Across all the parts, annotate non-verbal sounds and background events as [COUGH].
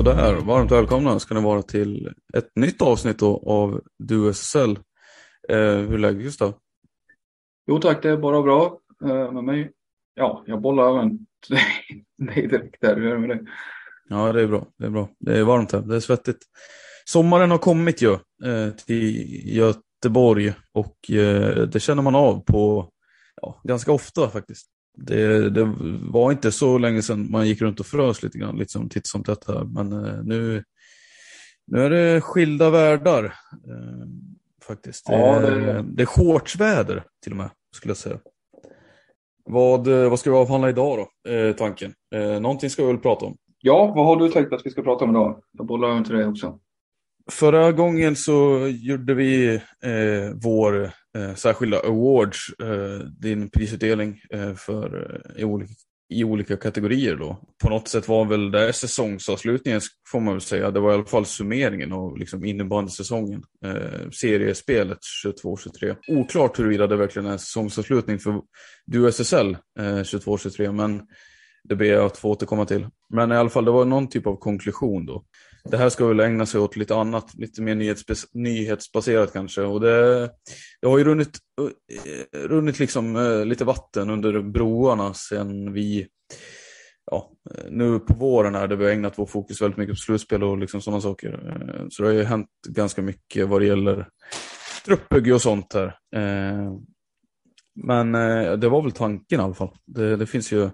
Sådär, varmt välkomna ska ni vara till ett nytt avsnitt av Du SSL. Eh, hur är läget Gustav? Jo tack, det är bara bra eh, med mig. Ja, jag bollar även [LAUGHS] dig direkt där. Hur är det med dig? Ja, det är bra. Det är bra. Det är varmt här. Det är svettigt. Sommaren har kommit ju eh, till Göteborg och eh, det känner man av på ja, ganska ofta faktiskt. Det, det, var inte så länge sedan man gick runt och frös lite grann, liksom titt som tätt här. Men eh, nu, nu är det skilda världar eh, faktiskt. Det, ja, det... det är shortsväder till och med, skulle jag säga. Vad, vad ska vi avhandla idag då, eh, tanken? Eh, någonting ska vi väl prata om? Ja, vad har du tänkt att vi ska prata om idag? Jag bollar över till dig också. Förra gången så gjorde vi eh, vår eh, särskilda awards, eh, din prisutdelning eh, för, eh, i, olika, i olika kategorier då. På något sätt var väl det säsongsavslutningen får man väl säga. Det var i alla fall summeringen av liksom innebandysäsongen. Eh, seriespelet 22-23. Oklart huruvida det verkligen är säsongsavslutning för du SSL eh, 22-23 men det ber jag att få återkomma till. Men i alla fall, det var någon typ av konklusion då. Det här ska väl ägna sig åt lite annat, lite mer nyhets, nyhetsbaserat kanske. Och det, det har ju runnit, eh, runnit liksom eh, lite vatten under broarna sen vi, ja, eh, nu på våren här där vi har ägnat vår fokus väldigt mycket på slutspel och liksom sådana saker. Så det har ju hänt ganska mycket vad det gäller truppbygge och sånt här. Men det var väl tanken i alla fall. Det, det finns ju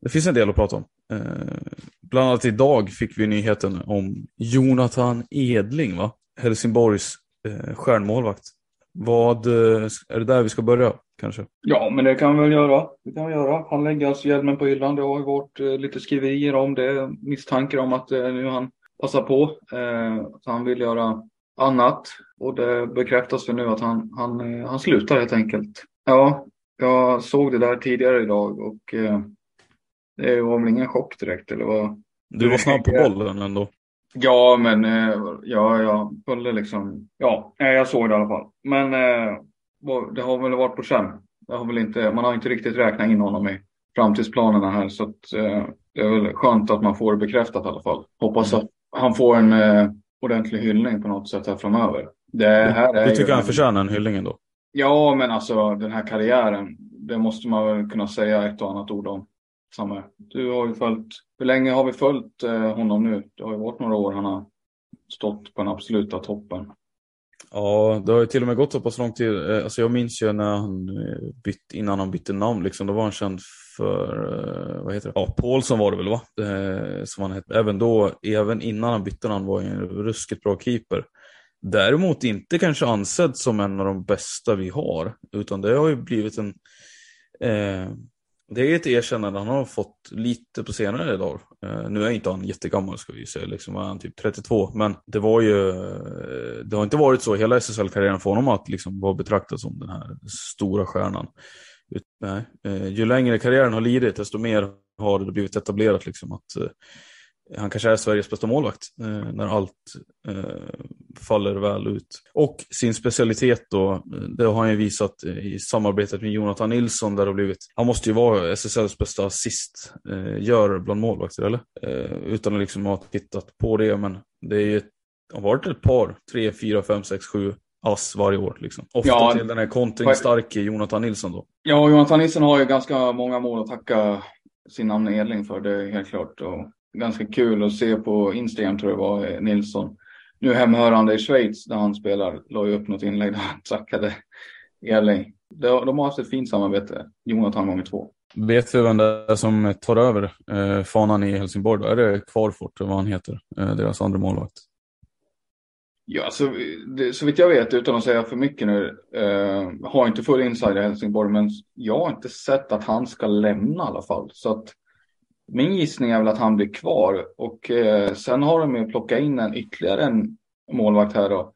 det finns en del att prata om. Bland annat idag fick vi nyheten om Jonathan Edling, va? Helsingborgs eh, stjärnmålvakt. Vad, eh, är det där vi ska börja kanske? Ja, men det kan vi väl göra. Det kan vi göra. Han lägger alltså hjälmen på hyllan. Det har ju varit eh, lite skriverier om det. Misstankar om att eh, nu han passar på. Eh, att han vill göra annat. Och det bekräftas för nu att han, han, eh, han slutar helt enkelt. Ja, jag såg det där tidigare idag och eh, det var väl ingen chock direkt eller vad? Du var snabb på bollen ändå. Ja, men eh, ja, jag följde liksom. Ja, jag såg det i alla fall. Men eh, det har väl varit på känn. Det har väl inte, man har inte riktigt räknat in honom i framtidsplanerna här så att, eh, det är väl skönt att man får det bekräftat i alla fall. Hoppas mm. att han får en ordentlig hyllning på något sätt här framöver. Det här är du tycker han förtjänar en hyllning ändå? Ja, men alltså den här karriären, det måste man väl kunna säga ett och annat ord om Samme. Du har ju följt, hur länge har vi följt eh, honom nu? Det har ju varit några år han har stått på den absoluta toppen. Ja, det har ju till och med gått så pass lång tid. Eh, alltså jag minns ju när han eh, bytt, innan han bytte namn, liksom, då var han känd för, vad heter det? Ja, Paulsson var det väl va? som han hette. Även då, även innan han bytte namn var han en ruskigt bra keeper. Däremot inte kanske ansedd som en av de bästa vi har, utan det har ju blivit en eh, det är ett erkännande han har fått lite på senare dagar. Eh, nu är inte han jättegammal ska vi säga, liksom han typ 32. Men det var ju, eh, det har inte varit så hela SSL-karriären för honom att liksom vara betraktad som den här stora stjärnan. Ut, nej. Eh, ju längre karriären har lidit, desto mer har det blivit etablerat liksom att han kanske är Sveriges bästa målvakt eh, när allt eh, faller väl ut. Och sin specialitet då, eh, det har han ju visat i samarbetet med Jonathan Nilsson där det har blivit, han måste ju vara SSLs bästa assist, eh, gör bland målvakter eller? Eh, utan att liksom ha tittat på det, men det är ju, har varit ett par, tre, fyra, fem, sex, sju ass varje år. Liksom. Ofta ja, till den här kontringsstarke Jonathan Nilsson då. Ja, Jonathan Nilsson har ju ganska många mål att tacka sin namn Edling för, det är helt klart. Och ganska kul att se på Instagram tror jag var, eh, Nilsson. Nu hemhörande i Schweiz där han spelar, la ju upp något inlägg där han [LAUGHS] tackade Erling. De har haft ett fint samarbete, Jonathan gånger två. Vet vi vem det är som tar över eh, fanan i Helsingborg då? Är det Kvarfort, vad han heter, eh, deras andra målvakt? Ja, så, det, så vitt jag vet, utan att säga för mycket nu, eh, har inte full insider i Helsingborg, men jag har inte sett att han ska lämna i alla fall. Så att min gissning är väl att han blir kvar och eh, sen har de ju plockat in en ytterligare en målvakt här då.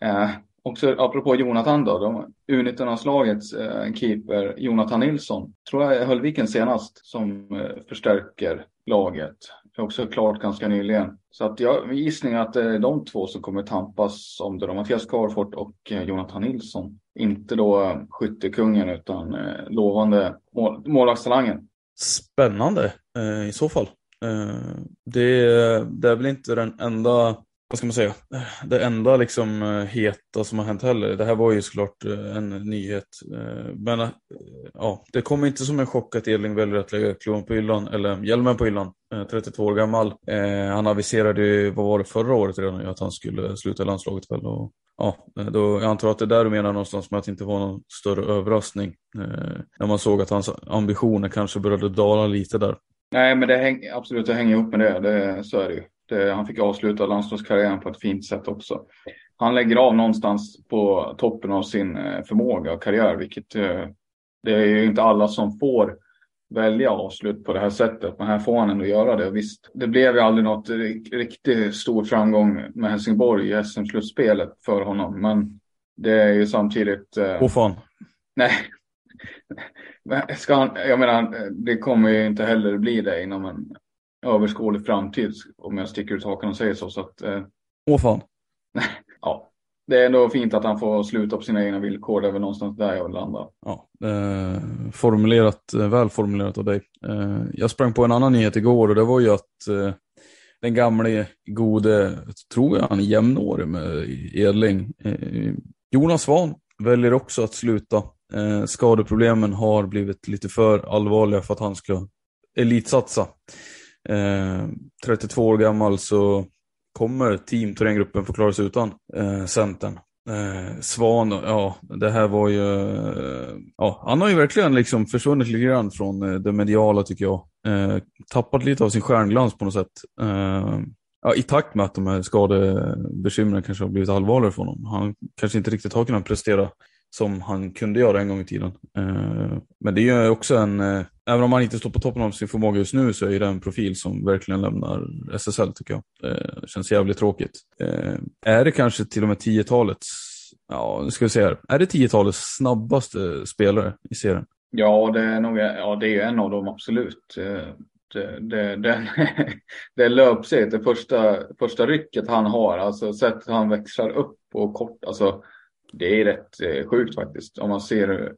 Eh, också apropå Jonathan då, U19-landslagets eh, keeper Jonathan Nilsson, tror jag höll Höllviken senast, som eh, förstärker laget. Det är också klart ganska nyligen. Så att jag gissning att det är de två som kommer tampas om det då, Mattias Karfort och eh, Jonathan Nilsson. Inte då eh, skyttekungen utan eh, lovande mål målvaktstalangen. Spännande eh, i så fall. Eh, det det är väl inte den enda vad ska man säga, det enda liksom eh, heta som har hänt heller. Det här var ju såklart eh, en nyhet. Eh, men ja, det kommer inte som en chock att Edling väljer att lägga klubban på hyllan, eller hjälmen på hyllan. 32 år gammal. Han aviserade ju, vad var det, förra året redan, att han skulle sluta i landslaget väl. Och, ja, då, jag antar att det är där du menar någonstans med att det inte var någon större överraskning. När man såg att hans ambitioner kanske började dala lite där. Nej, men det häng, absolut, det hänger ihop med det. det så är det ju. Det, han fick avsluta landslagskarriären på ett fint sätt också. Han lägger av någonstans på toppen av sin eh, förmåga och karriär, vilket eh, det är ju inte alla som får välja avslut på det här sättet. Men här får han ändå göra det. Visst, det blev ju aldrig något riktigt stor framgång med Helsingborg i SM-slutspelet för honom. Men det är ju samtidigt... Eh, fan. Nej. [LAUGHS] Ska han, jag menar, det kommer ju inte heller bli det inom en överskådlig framtid om jag sticker ut hakan och säger så. så att, eh... Åh fan. [LAUGHS] ja, det är ändå fint att han får sluta på sina egna villkor. Det är väl någonstans där jag vill landa. Ja, eh, formulerat, eh, väl formulerat av dig. Eh, jag sprang på en annan nyhet igår och det var ju att eh, den gamle gode, tror jag han är jämnårig med Edling, eh, Jonas Svan väljer också att sluta. Eh, skadeproblemen har blivit lite för allvarliga för att han ska elitsatsa. Eh, 32 år gammal så kommer team Thorengruppen få klara sig utan eh, centern. Eh, Svan, ja, det här var ju... Eh, ja, han har ju verkligen liksom försvunnit lite grann från eh, det mediala tycker jag. Eh, tappat lite av sin stjärnglans på något sätt. Eh, ja, I takt med att de här skadebekymren kanske har blivit allvarligare för honom. Han kanske inte riktigt har kunnat prestera som han kunde göra en gång i tiden. Eh, men det är ju också en, eh, även om han inte står på toppen av sin förmåga just nu så är det en profil som verkligen lämnar SSL tycker jag. Det känns jävligt tråkigt. Är det kanske till och med 10-talets, ja nu ska vi se här, är det 10-talets snabbaste spelare i serien? Ja, det är nog ja, det är en av dem absolut. Det, det, [LAUGHS] det, det löpsteget, det första, första rycket han har, alltså sättet han växlar upp och kort, alltså det är rätt eh, sjukt faktiskt. Om man ser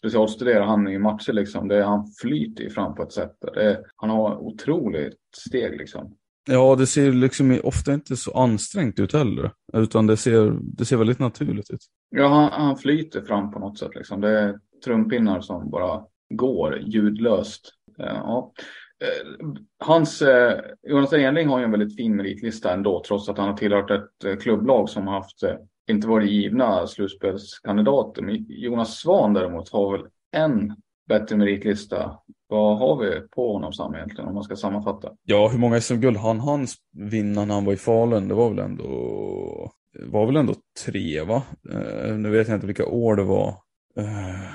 specialstuderar han i matcher liksom. Det är, han flyter fram på ett sätt. Det han har otroligt steg liksom. Ja, det ser liksom ofta inte så ansträngt ut heller. Utan det ser, det ser väldigt naturligt ut. Ja, han, han flyter fram på något sätt liksom. Det är trumpinnar som bara går ljudlöst. Eh, ja. Eh, hans, Jonas Enling har ju en väldigt fin meritlista ändå, trots att han har tillhört ett klubblag som har haft inte varit givna slutspelskandidater. Jonas Svan däremot har väl en bättre meritlista. Vad har vi på honom Sam egentligen om man ska sammanfatta? Ja, hur många SM-guld han han vinna när han var i Falun? Det var väl ändå, var väl ändå tre va? Uh, nu vet jag inte vilka år det var. Uh,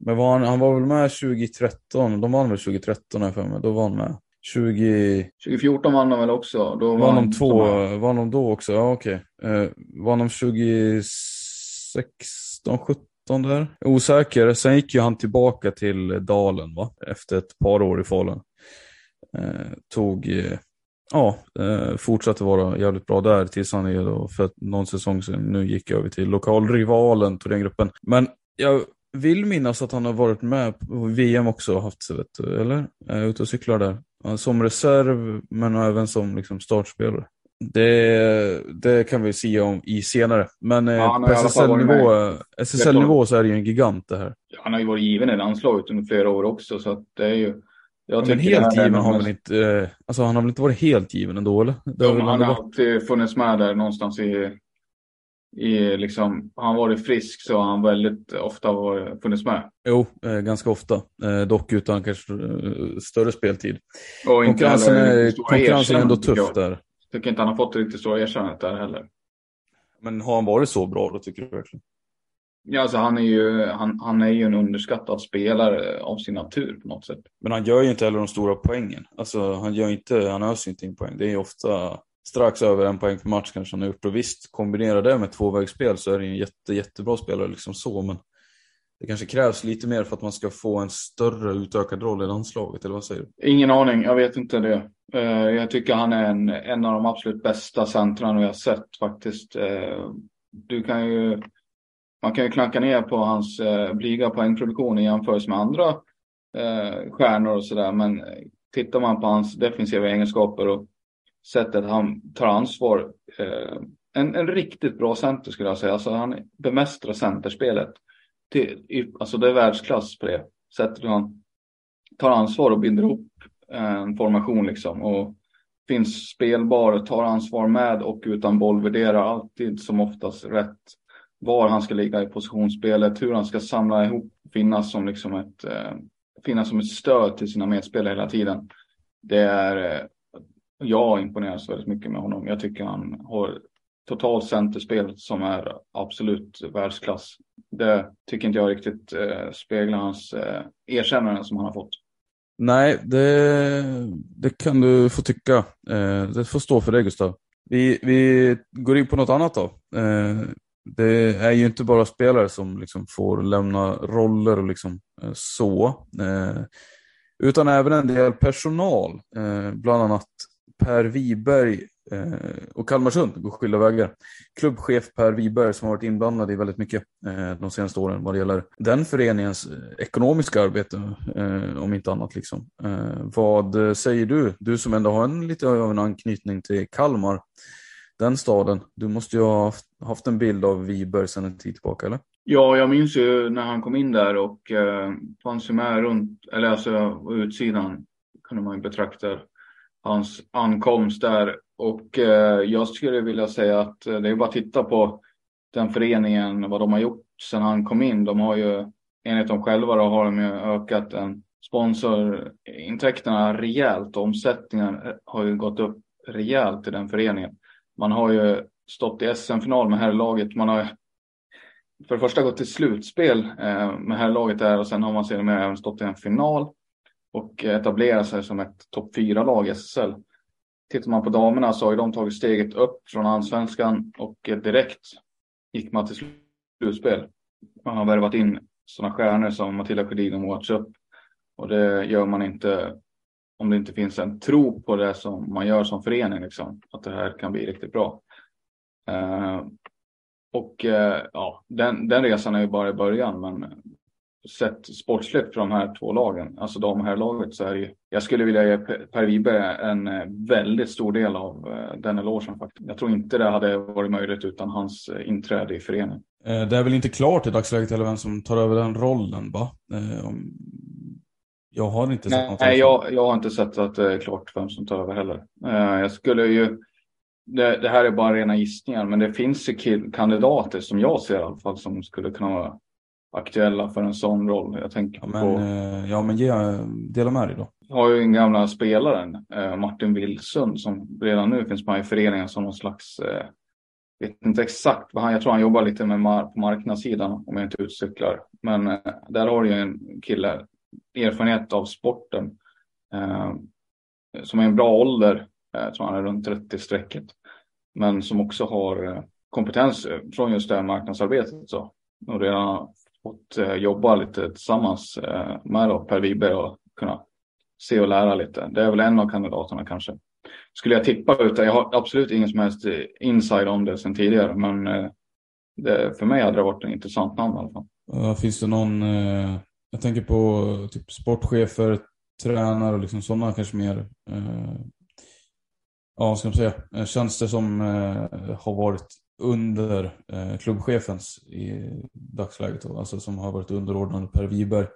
men var han, han var väl med 2013? De vann väl 2013 här för mig. Då var han med. 20... 2014 vann de väl också? Då vann de två, vann de då också? Ja okej. Okay. Eh, vann de 2016, 17 där? Osäker. Sen gick ju han tillbaka till Dalen va? Efter ett par år i Falun. Eh, tog, eh, ja, eh, fortsatte vara jävligt bra där tills han är då för någon säsong sedan nu gick över till lokalrivalen Thorengruppen. Men jag vill minnas att han har varit med på VM också, haft, vet du, eller? Är ute och cyklar där. Som reserv, men även som liksom startspelare. Det, det kan vi se om i senare. Men eh, ja, på SSL-nivå SSL så är det ju en gigant det här. Ja, han har ju varit given i landslaget under flera år också. Så att det är ju, jag men helt given har han väl inte, eh, alltså han har väl inte varit helt given ändå eller? Jo, han har alltid funnits med där någonstans i, i liksom, har han varit frisk så har han väldigt ofta varit, funnits med. Jo, eh, ganska ofta. Eh, dock utan kanske eh, större speltid. Och konkurrensen är, konkurrensen är ändå tuff jag. där. Jag tycker inte han har fått riktigt stora erkännandet där heller. Men har han varit så bra då tycker du verkligen? Ja, alltså han är ju, han, han är ju en underskattad spelare av sin natur på något sätt. Men han gör ju inte heller de stora poängen. Alltså han gör inte, han öser inte in poäng. Det är ju ofta strax över en poäng per match kanske han har gjort. Och visst, kombinera det med tvåvägsspel så är det en jätte, jättebra spelare liksom så. Men det kanske krävs lite mer för att man ska få en större utökad roll i landslaget, eller vad säger du? Ingen aning, jag vet inte det. Eh, jag tycker han är en, en av de absolut bästa centrarna vi har sett faktiskt. Eh, du kan ju, man kan ju knacka ner på hans eh, blyga poängproduktion i jämförelse med andra stjärnor och sådär. Men tittar man på hans defensiva egenskaper och sättet han tar ansvar. Eh, en, en riktigt bra center skulle jag säga. Alltså han bemästrar centerspelet. Till, alltså det är världsklass på det sättet han tar ansvar och binder ihop eh, en formation liksom. Och finns spelbar, tar ansvar med och utan boll, värderar alltid som oftast rätt var han ska ligga i positionsspelet, hur han ska samla ihop, finnas som liksom ett, eh, finnas som ett stöd till sina medspelare hela tiden. Det är, eh, jag imponeras väldigt mycket med honom. Jag tycker han har totalt centerspel som är absolut världsklass. Det tycker inte jag riktigt eh, speglar hans eh, erkännande som han har fått. Nej, det, det kan du få tycka. Eh, det får stå för dig Gustav. Vi, vi går in på något annat då. Eh, det är ju inte bara spelare som liksom får lämna roller och liksom eh, så. Eh, utan även en del personal. Eh, bland annat Per Wiberg eh, och Kalmarsund går skilda vägar. Klubbchef Per Wiberg som har varit inblandad i väldigt mycket eh, de senaste åren vad det gäller den föreningens eh, ekonomiska arbete, om inte annat. Liksom. Vad säger du? Du som ändå har en, lite av en anknytning till Kalmar, den staden. Du måste ju ha haft, haft en bild av Wiberg sedan en tid tillbaka, eller? Ja, jag minns ju när han kom in där och eh, fanns ju med runt, eller alltså utsidan kunde man ju betrakta hans ankomst där och eh, jag skulle vilja säga att eh, det är bara att titta på den föreningen, vad de har gjort sedan han kom in. De har ju, enligt dem själva, då, har de ju ökat en sponsorintäkterna rejält. Omsättningen eh, har ju gått upp rejält i den föreningen. Man har ju stått i SM-final med herrlaget. Man har för det första gått till slutspel eh, med herrlaget där och sen har man sedermera även stått i en final och etablera sig som ett topp fyra lag i SSL. Tittar man på damerna så har ju de tagit steget upp från allsvenskan och direkt gick man till slutspel. Man har värvat in sådana stjärnor som Matilda Sjödin och Watch Up. Och det gör man inte om det inte finns en tro på det som man gör som förening. Liksom, att det här kan bli riktigt bra. Uh, och uh, ja, den, den resan är ju bara i början. Men sett sportsligt för de här två lagen, alltså de här laget så är det ju, jag skulle vilja ge Per Wiberg en eh, väldigt stor del av eh, den elogen faktiskt. Jag tror inte det hade varit möjligt utan hans eh, inträde i föreningen. Det är väl inte klart i dagsläget eller vem som tar över den rollen va? Jag har inte sett Nej, något. Nej, jag, jag har inte sett att det är klart vem som tar över heller. Jag skulle ju det, det, här är bara rena gissningar, men det finns ju kandidater som jag ser i alla fall som skulle kunna vara aktuella för en sån roll. Jag tänker ja, men, på... Eh, ja, men ge, dela med dig då. Jag har ju den gamla spelaren eh, Martin Wilsund som redan nu finns med i föreningen som någon slags, eh, vet inte exakt vad han, jag tror han jobbar lite med mar på marknadssidan om jag inte utcyklar. Men där har du ju en kille, erfarenhet av sporten, som är en bra ålder, jag tror han är runt 30-strecket, men som också har kompetens från just det här marknadsarbetet. Så. Och redan fått eh, jobba lite tillsammans eh, med då, Per Wiberg och kunna se och lära lite. Det är väl en av kandidaterna kanske. Skulle jag tippa ut Jag har absolut ingen som helst eh, inside om det sedan tidigare, men det, för mig hade det varit en intressant namn i alla fall. Finns det någon, jag tänker på typ sportchefer, tränare och liksom sådana kanske mer, ja vad ska man säga, tjänster som har varit under eh, klubbchefens i dagsläget, då, alltså som har varit underordnad Per Wiberg.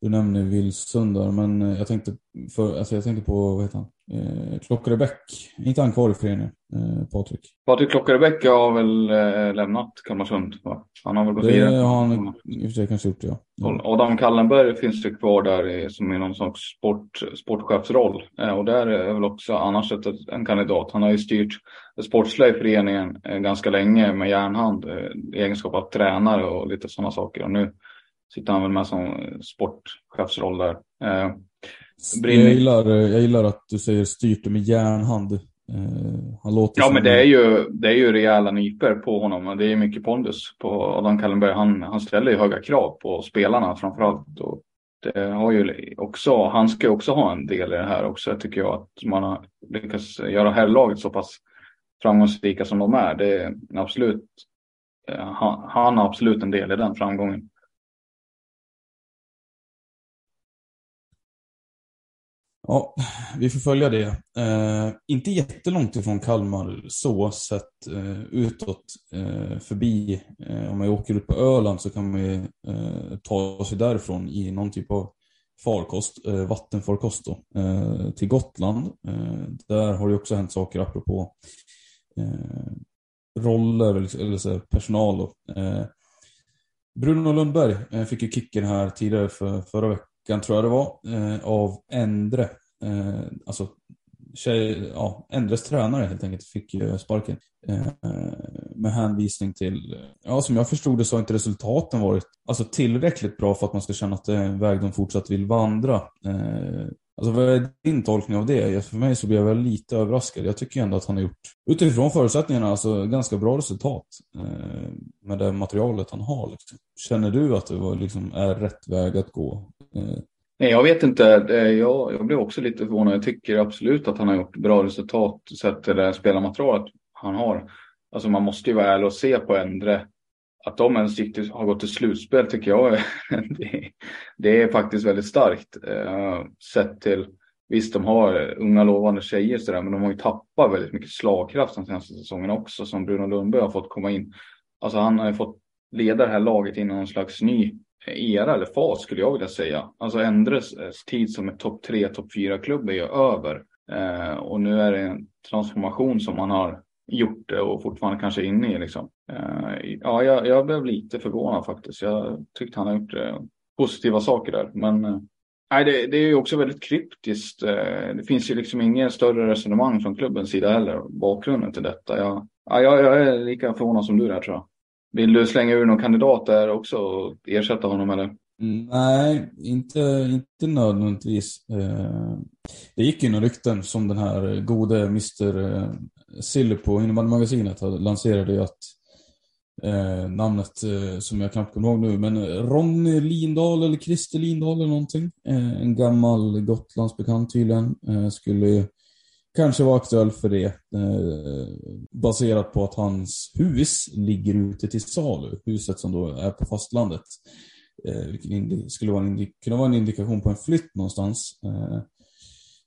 Du nämner Wilsund där, men eh, jag tänkte, för, alltså jag tänkte på, vad heter han? Eh, Klockarebäck. Är inte han kvar i föreningen, eh, Patrik? Patrik Klockarebäck har väl eh, lämnat Kalmarsund, va? Han har väl gått vidare? Det har han i och för sig kanske gjort, ja. ja. Adam Kallenberg finns ju kvar där som i någon slags sport, sportchefsroll. Eh, och där är väl också annars ett, en kandidat. Han har ju styrt det sportsliga i föreningen eh, ganska länge med järnhand eh, i egenskap av tränare och lite sådana saker. Och nu sitter han väl med som sportchefsroll där. Eh, jag, gillar, jag gillar att du säger styrt med järnhand. Eh, han låter ja, men det är, ju, det är ju rejäla nyper på honom. Det är mycket pondus på Adam Kallenberg. Han, han ställer ju höga krav på spelarna framförallt. Och det har ju också, han ska också ha en del i det här också, tycker jag. Att man har lyckats göra herrlaget så pass framgångsrika som de är. Det är absolut, eh, han, han har absolut en del i den framgången. Ja, vi får följa det. Eh, inte jättelångt ifrån Kalmar så sett eh, utåt eh, förbi. Eh, om man åker ut på Öland så kan man eh, ta sig därifrån i någon typ av farkost, eh, vattenfarkost då, eh, till Gotland. Eh, där har det också hänt saker apropå eh, roller eller så, personal. Då. Bruno Lundberg fick ju kicken här tidigare för förra veckan veckan tror jag det var, eh, av Endre. Eh, alltså tjej, ja, Endres tränare helt enkelt fick ju sparken. Eh, med hänvisning till, ja som jag förstod det så har inte resultaten varit alltså, tillräckligt bra för att man ska känna att eh, det är en väg de fortsatt vill vandra. Eh, Alltså vad är din tolkning av det? För mig så blev jag väl lite överraskad. Jag tycker ändå att han har gjort, utifrån förutsättningarna, alltså ganska bra resultat eh, med det materialet han har. Liksom. Känner du att det var, liksom, är rätt väg att gå? Eh. Nej, jag vet inte. Eh, jag, jag blev också lite förvånad. Jag tycker absolut att han har gjort bra resultat sett till det spelarmaterialet han har. Alltså man måste ju vara ärlig och se på Endre att de ens gick har gått till slutspel tycker jag [LAUGHS] det, det är faktiskt väldigt starkt. Eh, sett till, visst de har unga lovande tjejer sådär, men de har ju tappat väldigt mycket slagkraft den senaste säsongen också som Bruno Lundberg har fått komma in. Alltså han har ju fått leda det här laget in i någon slags ny era eller fas skulle jag vilja säga. Alltså Endres eh, tid som ett topp tre, topp fyra klubb är ju över. Eh, och nu är det en transformation som man har gjort det och fortfarande kanske är inne i. Liksom. Eh, ja, jag, jag, blev lite förvånad faktiskt. Jag tyckte han har gjort eh, positiva saker där. Men eh, nej, det, det, är ju också väldigt kryptiskt. det finns ju liksom inget större resonemang från klubbens sida heller. Bakgrunden till detta. Jag, ja, jag, jag är lika förvånad som du där tror jag. Vill du slänga ur någon kandidat där också och ersätta honom eller? Mm, nej, inte, inte nödvändigtvis. Det gick ju några rykten som den här gode Mr Silly på innebandymagasinet lanserade ju att eh, namnet eh, som jag knappt kommer ihåg nu, men eh, Ronny Lindahl eller Christer Lindahl eller någonting. Eh, en gammal Gotlandsbekant tydligen. Eh, skulle kanske vara aktuell för det. Eh, baserat på att hans hus ligger ute till salu. Huset som då är på fastlandet. Eh, vilket skulle vara en, kunna vara en indikation på en flytt någonstans. Eh,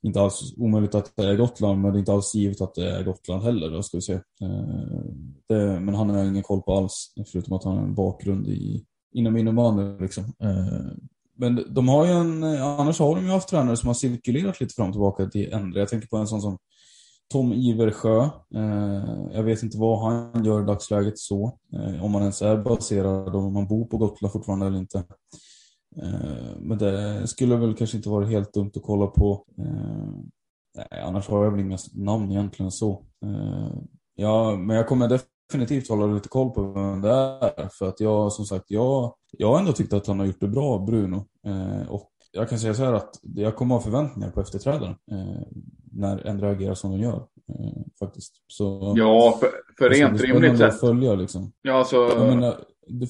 inte alls omöjligt att det är Gotland, men det är inte alls givet att det är Gotland heller. Då ska vi se. Eh, det, men han har ingen koll på alls, förutom att han har en bakgrund i, inom innebandy. Liksom. Eh, men de har ju en, eh, annars har de ju haft tränare som har cirkulerat lite fram och tillbaka till ändra. Jag tänker på en sån som Tom Iversjö. Jag vet inte vad han gör i dagsläget så. Om man ens är baserad, om man bor på Gotland fortfarande eller inte. Eh, men det skulle väl kanske inte vara helt dumt att kolla på. Eh, nej, annars har jag väl inga namn egentligen så. Eh, ja, men jag kommer definitivt hålla lite koll på vem det är. För att jag, som sagt, jag, jag har ändå tyckt att han har gjort det bra, Bruno. Och jag kan säga så här att jag kommer ha förväntningar på efterträdaren. När ändå agerar som de gör. Faktiskt. Så, ja, för, för rent rimligt sett. Följa, liksom. Ja, så... Jag menar,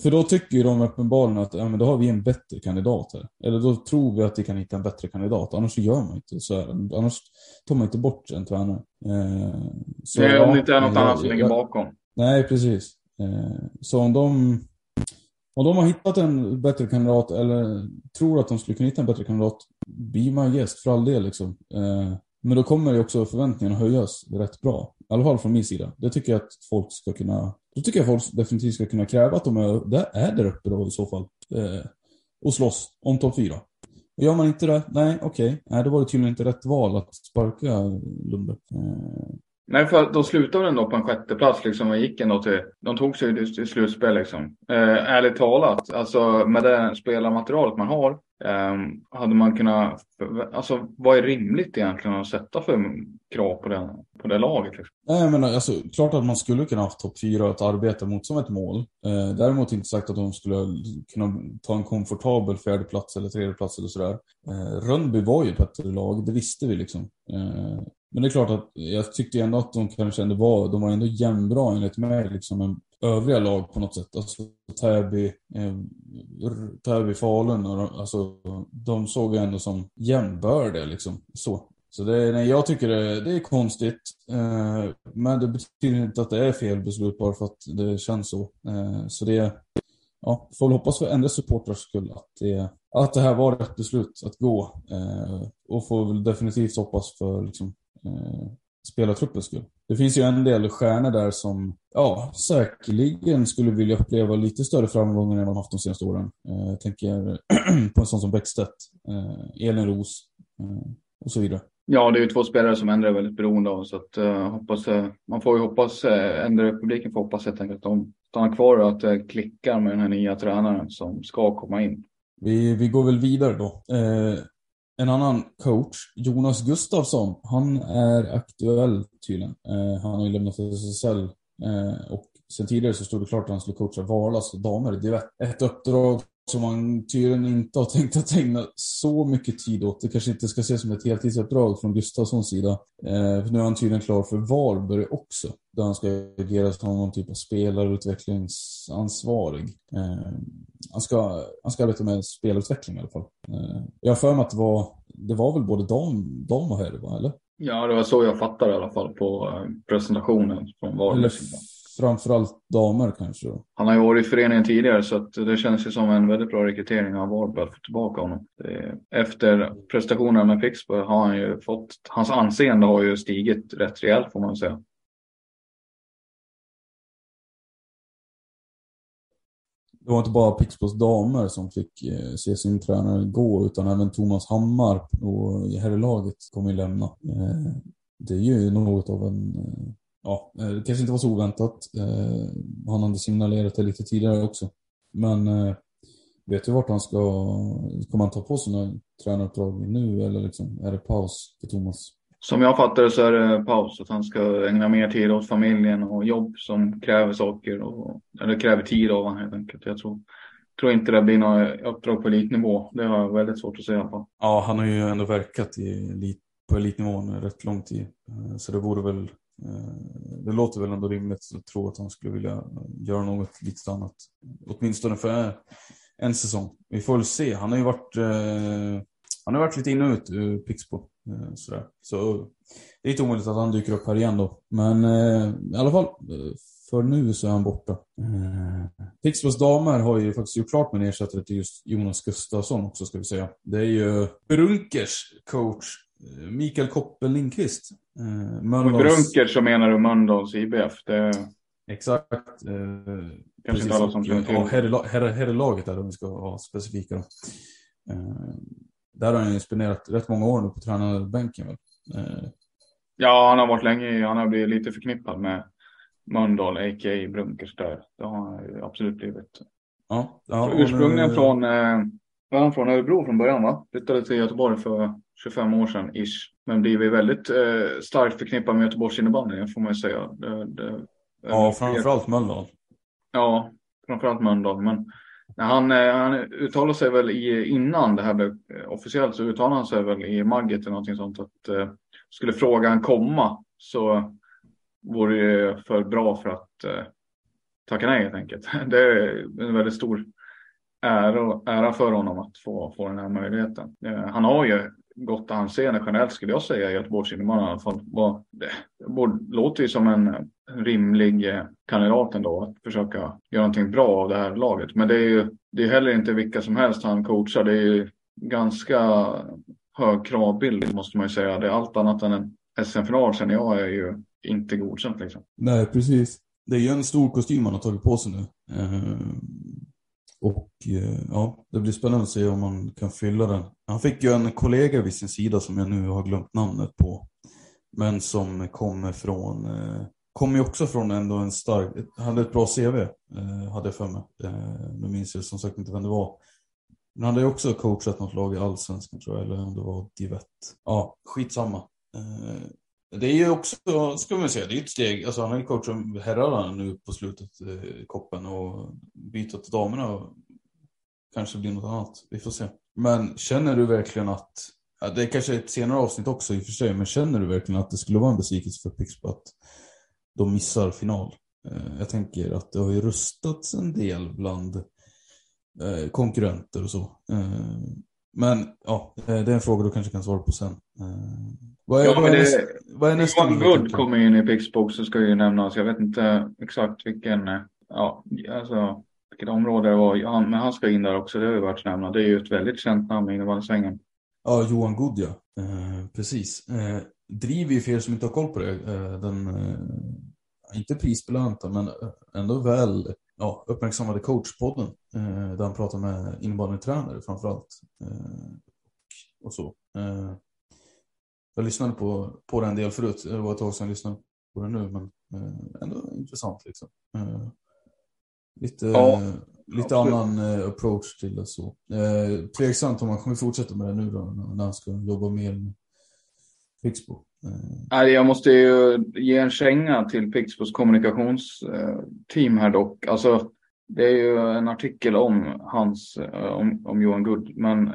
för då tycker ju de uppenbarligen att ja, men då har vi en bättre kandidat här. Eller då tror vi att vi kan hitta en bättre kandidat. Annars gör man inte så här. Annars tar man inte bort en tränare. Eh, så, Nej, om det inte är något annat som ligger bakom. Nej, precis. Eh, så om de, om de har hittat en bättre kandidat eller tror att de skulle kunna hitta en bättre kandidat, be my guest för all del liksom. Eh, men då kommer ju också förväntningarna höjas rätt bra. I alla fall från min sida. Det tycker jag att folk ska kunna då tycker jag folk definitivt ska kunna kräva att de är där, är där uppe då i så fall. Eh, och slåss om topp fyra. Och gör man inte det, nej okej, okay. nej då var det tydligen inte rätt val att sparka Lundberg. Eh. Nej, för de slutade ändå på en sjätteplats liksom och gick ändå till, de tog sig till slutspel liksom. Eh, ärligt talat, alltså med det spelarmaterialet man har Eh, hade man kunnat, alltså vad är rimligt egentligen att sätta för krav på det, på det laget? Liksom? Nej, men alltså, klart att man skulle kunna haft topp fyra att arbeta mot som ett mål. Eh, däremot inte sagt att de skulle kunna ta en komfortabel fjärdeplats eller tredjeplats eller sådär. Eh, Rönnby var ju ett bättre lag, det visste vi liksom. Eh, men det är klart att jag tyckte ändå att de kanske ändå var, de var ändå jämnbra enligt mig liksom övriga lag på något sätt. Alltså Täby, eh, Täby Falun, och, alltså, de såg jag ändå som jämnbördiga liksom. Så. Så det, nej, jag tycker det, det är konstigt. Eh, men det betyder inte att det är fel beslut bara för att det känns så. Eh, så det, ja, får väl hoppas för andra supportrars skull att det, att det här var rätt beslut att gå. Eh, och får väl definitivt hoppas för liksom, eh, spelartruppens skull. Det finns ju en del stjärnor där som, ja, säkerligen skulle vilja uppleva lite större framgångar än vad de haft de senaste åren. Eh, jag tänker [CLEARS THROAT] på en sån som Bäckstedt, eh, Elin Ros eh, och så vidare. Ja, det är ju två spelare som ändå är väldigt beroende av så att uh, hoppas, uh, man får ju hoppas, uh, ändra publiken får hoppas helt enkelt att de stannar kvar och att det klickar med den här nya tränaren som ska komma in. Vi, vi går väl vidare då. En annan coach, Jonas Gustafsson, han är aktuell tydligen. Eh, han har ju lämnat SSL eh, och sen tidigare så stod det klart att han skulle coacha Valas damer. Det är ett uppdrag som man tydligen inte har tänkt att ägna så mycket tid åt. Det kanske inte ska ses som ett heltidsuppdrag från Gustafssons sida. Eh, för nu är han tydligen klar för Varberg också. Där han ska agera som någon typ av spelarutvecklingsansvarig. Eh, han, ska, han ska arbeta med spelutveckling i alla fall. Eh, jag har för mig att det var, det var väl både dam, dam och herr, va? eller? Ja, det var så jag fattade i alla fall på eh, presentationen från Varbergs sida framförallt damer kanske. Han har ju varit i föreningen tidigare så det känns ju som en väldigt bra rekrytering av Varberg att få tillbaka honom. Efter prestationerna med Pixbo har han ju fått, hans anseende har ju stigit rätt rejält får man säga. Det var inte bara Pixbos damer som fick eh, se sin tränare gå utan även Thomas Hammar och herrlaget kommer ju lämna. Eh, det är ju något av en eh, ja, eh, det kanske inte var så oväntat. Eh, han hade signalerat det lite tidigare också. Men eh, vet du vart han ska, kommer han ta på sig några tränaruppdrag nu eller liksom, är det paus för Thomas? Som jag fattar det så är det paus, att han ska ägna mer tid åt familjen och jobb som kräver saker, och, eller kräver tid av honom helt enkelt. Jag tror, tror inte det blir några uppdrag på elitnivå. Det har jag väldigt svårt att säga i alla fall. Ja, han har ju ändå verkat i elit, på elitnivån rätt lång tid. Eh, så det vore väl eh, det låter väl ändå rimligt att tro att han skulle vilja göra något lite annat. Åtminstone för en säsong. Vi får väl se. Han har ju varit, eh, han har varit lite in och ut ur Pixbo. Eh, sådär. Så det är inte omöjligt att han dyker upp här igen då. Men i alla fall, för nu så är han borta. Pixbos damer har ju faktiskt gjort klart med en ersättare till just Jonas Gustafsson också ska vi säga. Det är ju Brunkers coach Mikael Koppel Lindqvist. Eh, Mölndals... Brunker så menar du Mölndals IBF? Det... Exakt. Eh, Kanske inte alla som känner till. Ja, herrlaget där om vi ska vara specifika. Då. Eh, där har han ju spenderat rätt många år nu på tränarbänken. Eh. Ja, han har varit länge, han har blivit lite förknippad med Mölndal, a.k.a. Brunkers där. Det har han absolut blivit. Ja, ja ursprungligen nu... från, eh, var han från Örebro från början va? Flyttade till Göteborg för 25 år sedan ish. Men blivit väldigt eh, starkt förknippad med Göteborgs innebandy får man ju säga. Det, det, ja, framförallt Mölndal. Ja, framförallt Mölndal. Men han, eh, han uttalade sig väl i, innan det här blev eh, officiellt så uttalade han sig väl i Magget eller någonting sånt att eh, skulle frågan komma så vore det för bra för att eh, tacka nej helt enkelt. [LAUGHS] Det är en väldigt stor ära, ära för honom att få, få den här möjligheten. Eh, han har ju gott anseende generellt skulle jag säga i Göteborgs innebandy i alla fall. Det, det låter ju som en rimlig eh, kandidat ändå att försöka göra någonting bra av det här laget. Men det är ju det är heller inte vilka som helst han coachar. Det är ju ganska hög kravbild måste man ju säga. Det är allt annat än en SM-final sen jag är ju inte godkänt liksom. Nej, precis. Det är ju en stor kostym han har tagit på sig nu. Eh, och eh, ja, det blir spännande att se om man kan fylla den. Han fick ju en kollega vid sin sida som jag nu har glömt namnet på. Men som kommer från, eh, kommer ju också från ändå en stark, hade ett bra CV, eh, hade jag för mig. nu minns jag som sagt inte vem det var. Men han hade ju också coachat något lag i Allsvenskan tror jag, eller om det var Divett. Ja, skitsamma. Det är ju också, ska man säga, det är ett steg. Alltså han har ju coachat herrarna nu på slutet, eh, koppen och byta till damerna och kanske blir något annat. Vi får se. Men känner du verkligen att, ja, det är kanske ett senare avsnitt också i och för sig, men känner du verkligen att det skulle vara en besvikelse för Pixbo att de missar final? Eh, jag tänker att det har ju rustats en del bland eh, konkurrenter och så. Eh, Eh, men ja, det är en fråga du kanske kan svara på sen. Eh, vad är, ja, vad är, det, vad är nästa Johan Wood kommer in i Pixbox så ska ju nämnas. Jag vet inte exakt vilken, ja, alltså vilket område det var. Ja, men han ska in där också, det har ju varit nämna. Det är ju ett väldigt känt namn i innebandysvängen. Ja, Johan Goodja. Eh, precis. Eh, driver ju för er som inte har koll på det, eh, den, eh, inte prisbelönta, men ändå väl ja, uppmärksammade coachpodden. Eh, där han pratar med innebandytränare framförallt. Eh, och så. Eh, jag lyssnade på, på den del förut, det var ett tag sedan jag lyssnade på den nu, men eh, ändå intressant liksom. Eh, lite Ja, lite absolut. annan eh, approach till det så. Eh, tveksamt om han kommer fortsätta med det nu då, när han ska jobba mer med Pixbo. Eh, jag måste ju ge en känga till Pixbos kommunikationsteam här dock. Alltså, det är ju en artikel om hans, eh, om, om Johan Good, men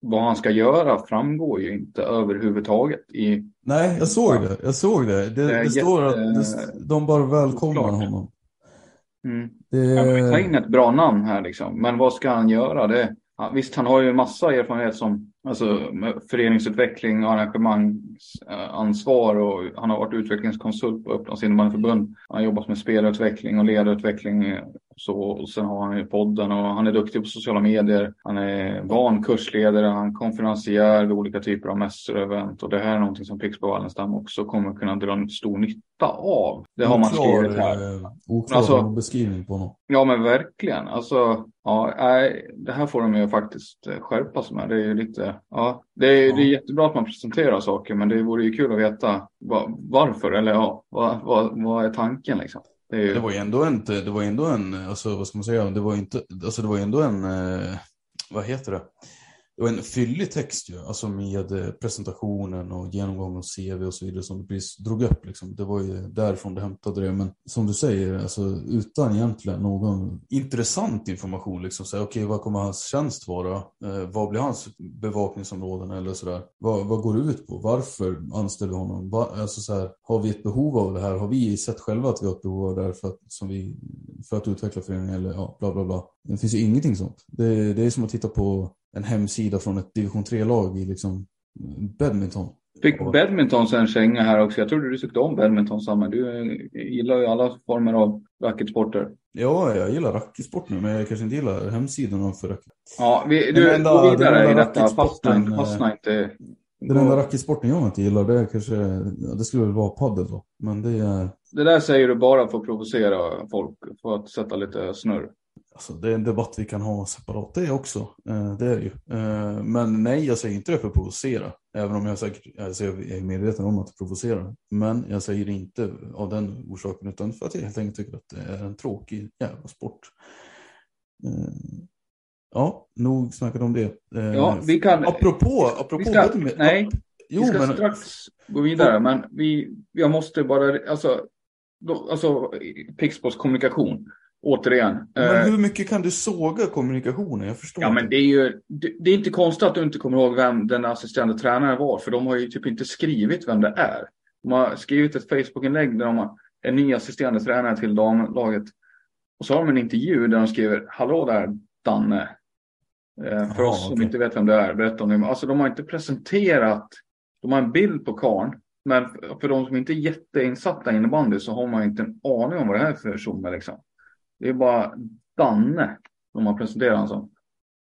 vad han ska göra framgår ju inte överhuvudtaget i nej, jag såg det. Jag såg det. Det, Det det står att det, de bara välkomnar honom. Mm. Det, Ja, vi tar in ett bra namn här liksom. Men vad ska han göra? Det, ja, visst, han har ju massa erfarenhet som alltså, med föreningsutveckling och arrangemangsansvar och han har varit utvecklingskonsult på Upplands innebandyförbund. Han har jobbat med spelutveckling och ledarutveckling. Eh, så, och sen har han ju podden och han är duktig på sociala medier. Han är van kursledare, han konferencier vid olika typer av mässor och event. Och det här är någonting som Pixbo Wallenstam också kommer kunna dra stor nytta av. Det har man skrivit här. eh, Oklar Alltså- beskrivning på honom. Ja men verkligen. Alltså, ja, det här får de ju faktiskt eh, skärpa sig med. Det är ju lite, ja, det är, Ja. det är jättebra att man presenterar saker men det vore ju kul att veta va, varför eller ja, vad, vad, vad är tanken liksom? Det ju, Det var ju ändå en, det var ändå en, alltså vad ska man säga, det var inte, alltså det var ändå en, eh, vad heter det? Det var en fyllig text ju, alltså med presentationen och genomgång av CV och så vidare som du precis drog upp liksom. Det var ju därifrån du hämtade det, men som du säger, alltså utan egentligen någon intressant information liksom. Så här, Okej, vad kommer hans tjänst vara? Eh, vad blir hans bevakningsområden eller sådär? Vad, vad går det ut på? Varför anställer vi honom? Va, alltså så här, har vi ett behov av det här? Har vi sett själva att vi har ett behov av det här för att, som vi, för att utveckla föreningen eller ja, bla bla bla. Det finns ju ingenting sånt. Det, det är som att titta på en hemsida från ett division 3-lag i liksom badminton. fick badminton en känga här också. Jag trodde du tyckte om badminton Samme. Du eh, gillar ju alla former av racketsporter. Ja, jag gillar racketsport nu, men jag kanske inte gillar hemsidorna för racket. Ja, vi, du, enda- gå vidare i detta. Fastna. Fastna inte. Den enda racketsporten jag inte gillar, det är kanske, det skulle väl vara padel då. Men det är, Det där säger du bara för att provocera folk. För att sätta lite snurr. Alltså, det är en debatt vi kan ha separat det också. Eh, det är det ju. Eh, men nej, jag säger inte det för att provocera. Även om jag, säkert, alltså, jag är medveten om att det provocerar. Men jag säger det inte av den orsaken utan för att jag helt enkelt tycker att det är en tråkig jävla sport. Eh, ja, nog snackat om det. Ja, vi kan... Apropå, apropå vi ska, badminton- nej, Jo, vi ska men strax gå vidare, men vi, jag måste bara, alltså, alltså Pixbos kommunikation, återigen. Eh, Men hur mycket kan du såga kommunikationen? Jag förstår ja, men inte. det är ju, det, det är inte konstigt att du inte kommer ihåg vem den assisterande tränaren var, för de har ju typ inte skrivit vem det är. De har skrivit ett Facebook-inlägg där de har en ny assisterande tränare till damlaget. Och så har de en intervju där de skriver, hallå där Danne. Eh, för Jaha, oss som inte vet vem det är, berätta om det. Alltså de har inte presenterat, de har en bild på karn. Men för- de som inte är jätteinsatta i innebandy så har man inte en aning om vad det här är för person. Liksom. Det är bara Danne de har presenterat honom som.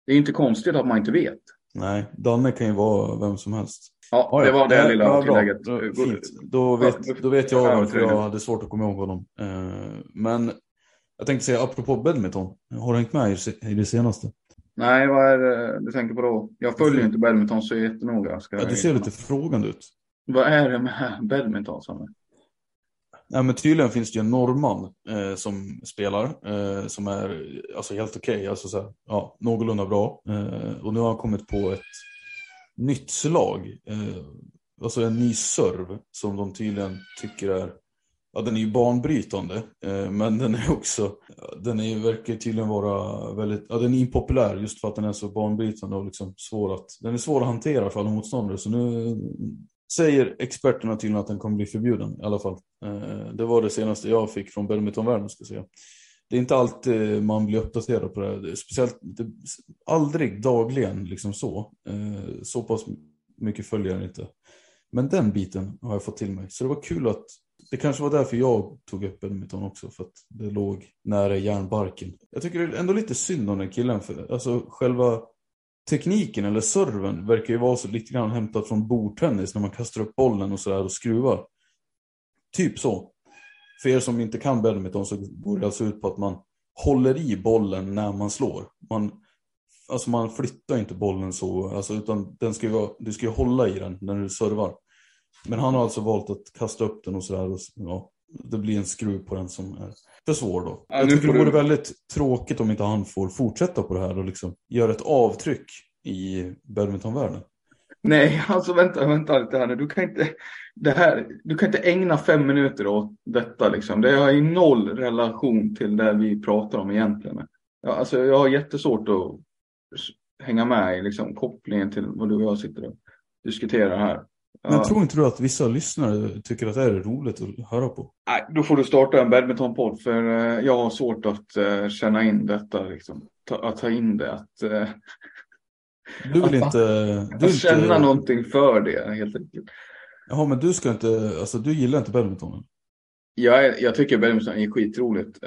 Det är inte konstigt att man inte vet. Nej, Danne kan ju vara vem som helst. Ja, det var det Ja, lilla ja, bra. tillägget. Fint. Då vet, då vet jag ja, varför jag hade svårt att komma ihåg honom. Eh, Men jag tänkte säga, apropå badminton. Har du hängt med i det senaste? Nej, vad är det du tänker på då? Jag följer ju inte badminton så jättenoga. Ska Ja, du ser lite frågande ut. Vad är det med badminton? Samme? Nej, men tydligen finns det ju en norrman eh, som spelar, eh, som är alltså, helt okej, alltså, så här, ja, någorlunda bra. Eh, och nu har han kommit på ett nytt slag, eh, alltså en ny serv som de tydligen tycker är, ja den är ju banbrytande, eh, men den är också, den är, verkar tydligen vara väldigt, ja den är impopulär just för att den är så banbrytande och liksom svår att, den är svår att hantera för alla motståndare. Så nu säger experterna tydligen att den kommer bli förbjuden i alla fall. Eh, Det var det senaste jag fick från badmintonvärlden ska jag säga. Det är inte alltid eh, man blir uppdaterad på det här. Speciellt, det, aldrig dagligen liksom så. Eh, Så pass mycket följer jag inte. Men den biten har jag fått till mig. Så det var kul att det kanske var därför jag tog upp badminton också, för att det låg nära järnbarken. Jag tycker det är ändå lite synd om den killen, för alltså själva tekniken eller serven verkar ju vara så lite grann hämtat från bordtennis när man kastar upp bollen och sådär och skruvar. Typ så. För er som inte kan badminton så går det alltså ut på att man håller i bollen när man slår. Man, alltså man flyttar inte bollen så, alltså, utan den ska vara, du ska ju hålla i den när du servar. Men han har alltså valt att kasta upp den och sådär. Och, ja, det blir en skruv på den som är för svår då. Ja, jag tycker det vore du... väldigt tråkigt om inte han får fortsätta på det här och liksom göra ett avtryck i badmintonvärlden. Nej, alltså vänta, vänta lite här nu. Du kan inte, det här, du kan inte ägna fem minuter åt detta liksom. Det har ju noll relation till det vi pratar om egentligen. Ja, alltså, jag har jättesvårt att hänga med i liksom, kopplingen till vad du och jag sitter och diskuterar här. Men tror inte du att vissa lyssnare tycker att det är roligt att höra på? Nej, då får du starta en badmintonpodd för eh, jag har svårt att uh, känna in detta. Liksom. Ta, att ta in det. Att, uh, du vill att, inte... Du att känna inte... någonting för det helt enkelt. Jaha, men du ska inte... Alltså du gillar inte badminton? Jag, jag tycker badminton är skitroligt.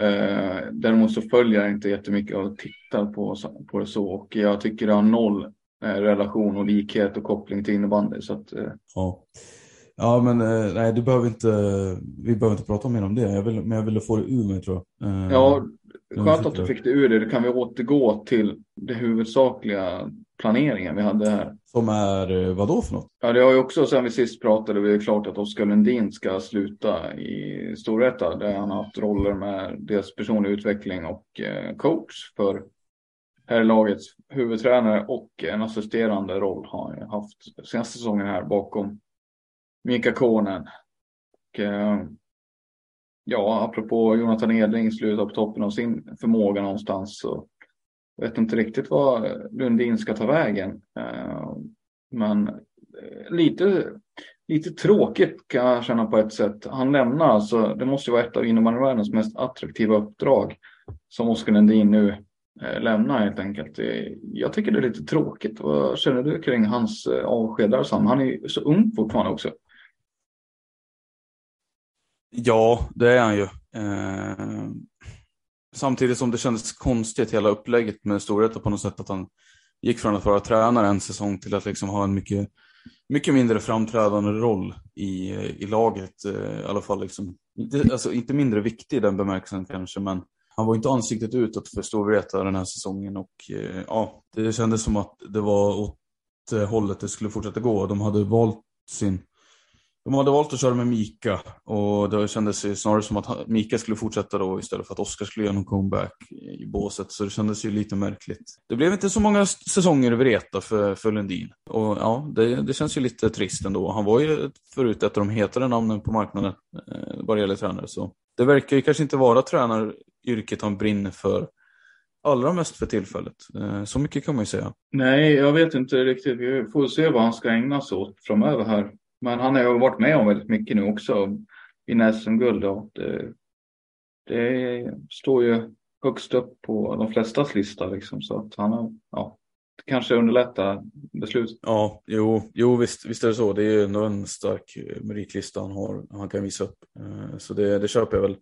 Däremot så följer jag inte jättemycket och tittar på, på det så. Och jag tycker det har noll Eh, relation och likhet och koppling till innebandy. Så att, eh. ja. ja, men eh, nej, du behöver inte, vi behöver inte prata mer om det. Jag vill, men jag ville få det ur mig tror jag. Ja, skönt att du fick det ur dig. Då kan vi återgå till det huvudsakliga planeringen vi hade här. Som är vad då för något? Ja, det har ju också sen vi sist pratade, vi är klart att Oskar Lundin ska sluta i Storvreta där han har haft roller med dels personlig utveckling och coach för här lagets huvudtränare och en assisterande roll har han haft senaste säsongen här bakom Mika Konen. Och, eh, ja, apropå Jonathan Edling slutar på toppen av sin förmåga någonstans så vet inte riktigt vad Lundin ska ta vägen. Eh, men eh, lite, lite tråkigt kan jag känna på ett sätt. Han lämnar alltså, det måste ju vara ett av innebandyvärldens mest attraktiva uppdrag som Oskar Lundin nu Eh, lämna helt enkelt. Eh, jag tycker det är lite tråkigt. Vad känner du kring hans eh, avsked där Sam? Han är ju så ung fortfarande också. Ja, det är han ju. Eh, samtidigt som det kändes konstigt hela upplägget med Storvreta på något sätt att han gick från att vara tränare en säsong till att liksom ha en mycket, mycket mindre framträdande roll i, i laget. Eh, I alla fall liksom, inte, alltså, inte mindre viktig i den bemärkelsen kanske, men han var inte ansiktet utåt för Storvreta den här säsongen och eh, ja, det kändes som att det var åt det hållet det skulle fortsätta gå. De hade valt sin de hade valt att köra med Mika och det kändes snarare som att Mika skulle fortsätta då istället för att Oskar skulle göra någon comeback i båset. Så det kändes ju lite märkligt. Det blev inte så många säsonger i Vreta för, för Lundin. Och ja, det, det känns ju lite trist ändå. Han var ju förut ett av de hetare namnen på marknaden eh, vad det gäller tränare. Så det verkar ju kanske inte vara tränaryrket han brinner för allra mest för tillfället. Eh, så mycket kan man ju säga. Nej, jag vet inte riktigt. Vi får se vad han ska ägna sig åt framöver här. Men han har ju varit med om väldigt mycket nu också Vinna SM-guld. Det, eh, det står ju högst upp på de flestas lista liksom. Så att han har, ja, kanske underlättar beslut. Ja, jo, jo visst, visst är det så. Det är ju ändå en stark meritlista han har. Han kan visa upp. Eh, så det, det köper jag väl.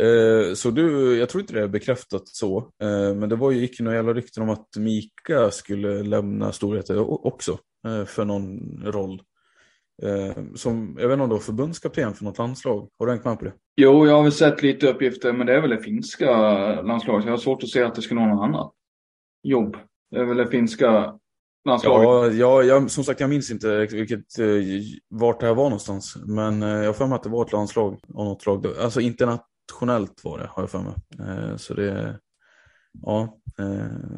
Eh, så du, jag tror inte det är bekräftat så, eh, men det var ju, gick några jävla rykten om att Mika skulle lämna Storvreta också för någon roll. Eh, som, jag vet inte om har förbundskapten för något landslag. Har du hängt med på det? Jo, jag har väl sett lite uppgifter, men det är väl det finska landslaget. Jag har svårt att se att det skulle vara något annat jobb. Det är väl det finska landslaget. Ja, ja jag, som sagt, jag minns inte vilket, eh, vart det här var någonstans. Men eh, jag har för mig att det var ett landslag av något lag. Alltså internationellt var det, har jag för mig. Så det, ja,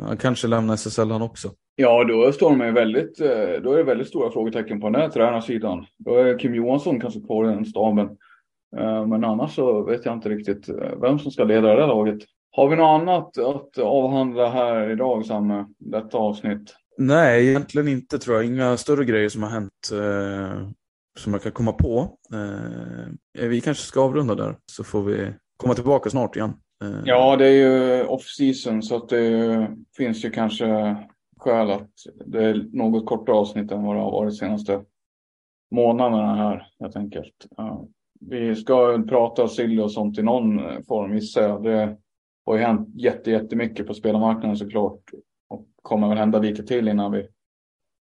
han kanske lämnar SSL han också. Ja, då står de väldigt, eh, då är det väldigt stora frågetecken på den här tränarsidan. Då är Kim Johansson kanske kvar i den staben. Eh, men annars så vet jag inte riktigt eh, vem som ska leda det där laget. Har vi något annat att avhandla här idag, Samme, detta avsnitt? Nej, egentligen inte tror jag. Inga större grejer som har hänt eh, som jag kan komma på. Eh, vi kanske ska avrunda där så får vi komma tillbaka snart igen. Eh. Ja, det är ju off season så att det finns ju kanske skäl att det är något kortare avsnitt än vad det har varit de senaste månaderna här helt enkelt. vi ska prata silly och sånt i någon form gissar jag. Det har ju hänt jätte, jättemycket på spelarmarknaden såklart. Och kommer väl hända lite till innan vi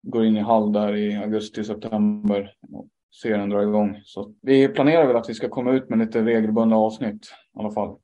går in i Hall där i augusti, september. Och serien drar igång. Så vi planerar väl att vi ska komma ut med lite regelbundna avsnitt i alla fall.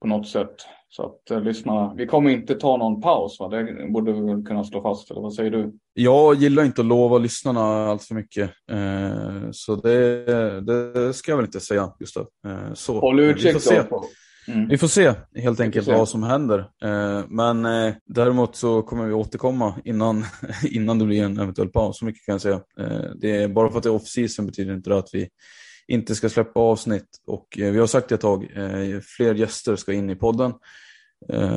På något sätt. Så att eh, lyssna. Vi kommer inte ta någon paus va? Det borde vi väl kunna slå fast. Eller vad säger du? Jag gillar inte att lova lyssnarna allt för mycket. Eh, så det, det, ska jag väl inte säga just då. Eh, så. Håll utkik då. Mm. Vi får se helt enkelt vad som händer. Eh, men eh, däremot så kommer vi återkomma innan, [LAUGHS] innan det blir en eventuell paus. Så mycket kan jag säga. Eh, det är, bara för att det är off-season betyder inte det att vi inte ska släppa avsnitt. Och vi har sagt det ett tag, fler gäster ska in i podden.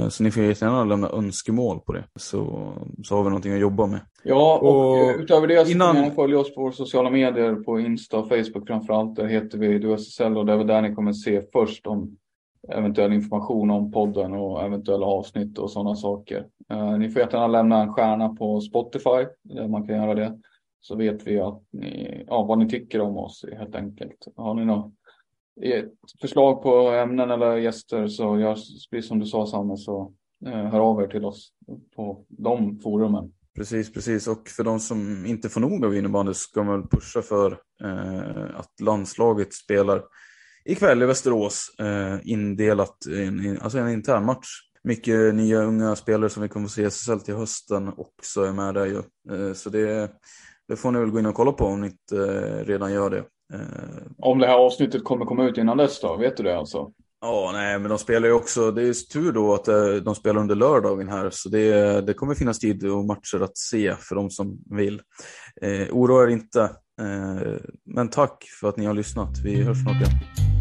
Så ni får gärna lämna önskemål på det, så, så har vi någonting att jobba med. Ja, och, och utöver det så innan... kan ni följa oss på våra sociala medier, på Insta och Facebook framförallt. Där heter vi DuSSL och det är väl där ni kommer se först om eventuell information om podden och eventuella avsnitt och sådana saker. Eh, ni får jättegärna lämna en stjärna på Spotify, där man kan göra det. Så vet vi att ni, ja, vad ni tycker om oss helt enkelt. Har ni något eh, förslag på ämnen eller gäster så gör precis som du sa Samme så eh, hör av er till oss på de forumen. Precis, precis. Och för de som inte får nog av innebandy ska man väl pusha för eh, att landslaget spelar ikväll i Västerås eh, indelat i en, alltså en intern match. Mycket nya unga spelare som vi kommer att se i SSL till hösten också är med där ju. Eh, så det, det får ni väl gå in och kolla på om ni inte eh, redan gör det. Eh, om det här avsnittet kommer komma ut innan dess då? Vet du det alltså? Ja, nej, men de spelar ju också, det är tur då att eh, de spelar under lördagen här, så det, det kommer finnas tid och matcher att se för de som vill. Eh, oroa er inte, eh, men tack för att ni har lyssnat. Vi hörs snart igen.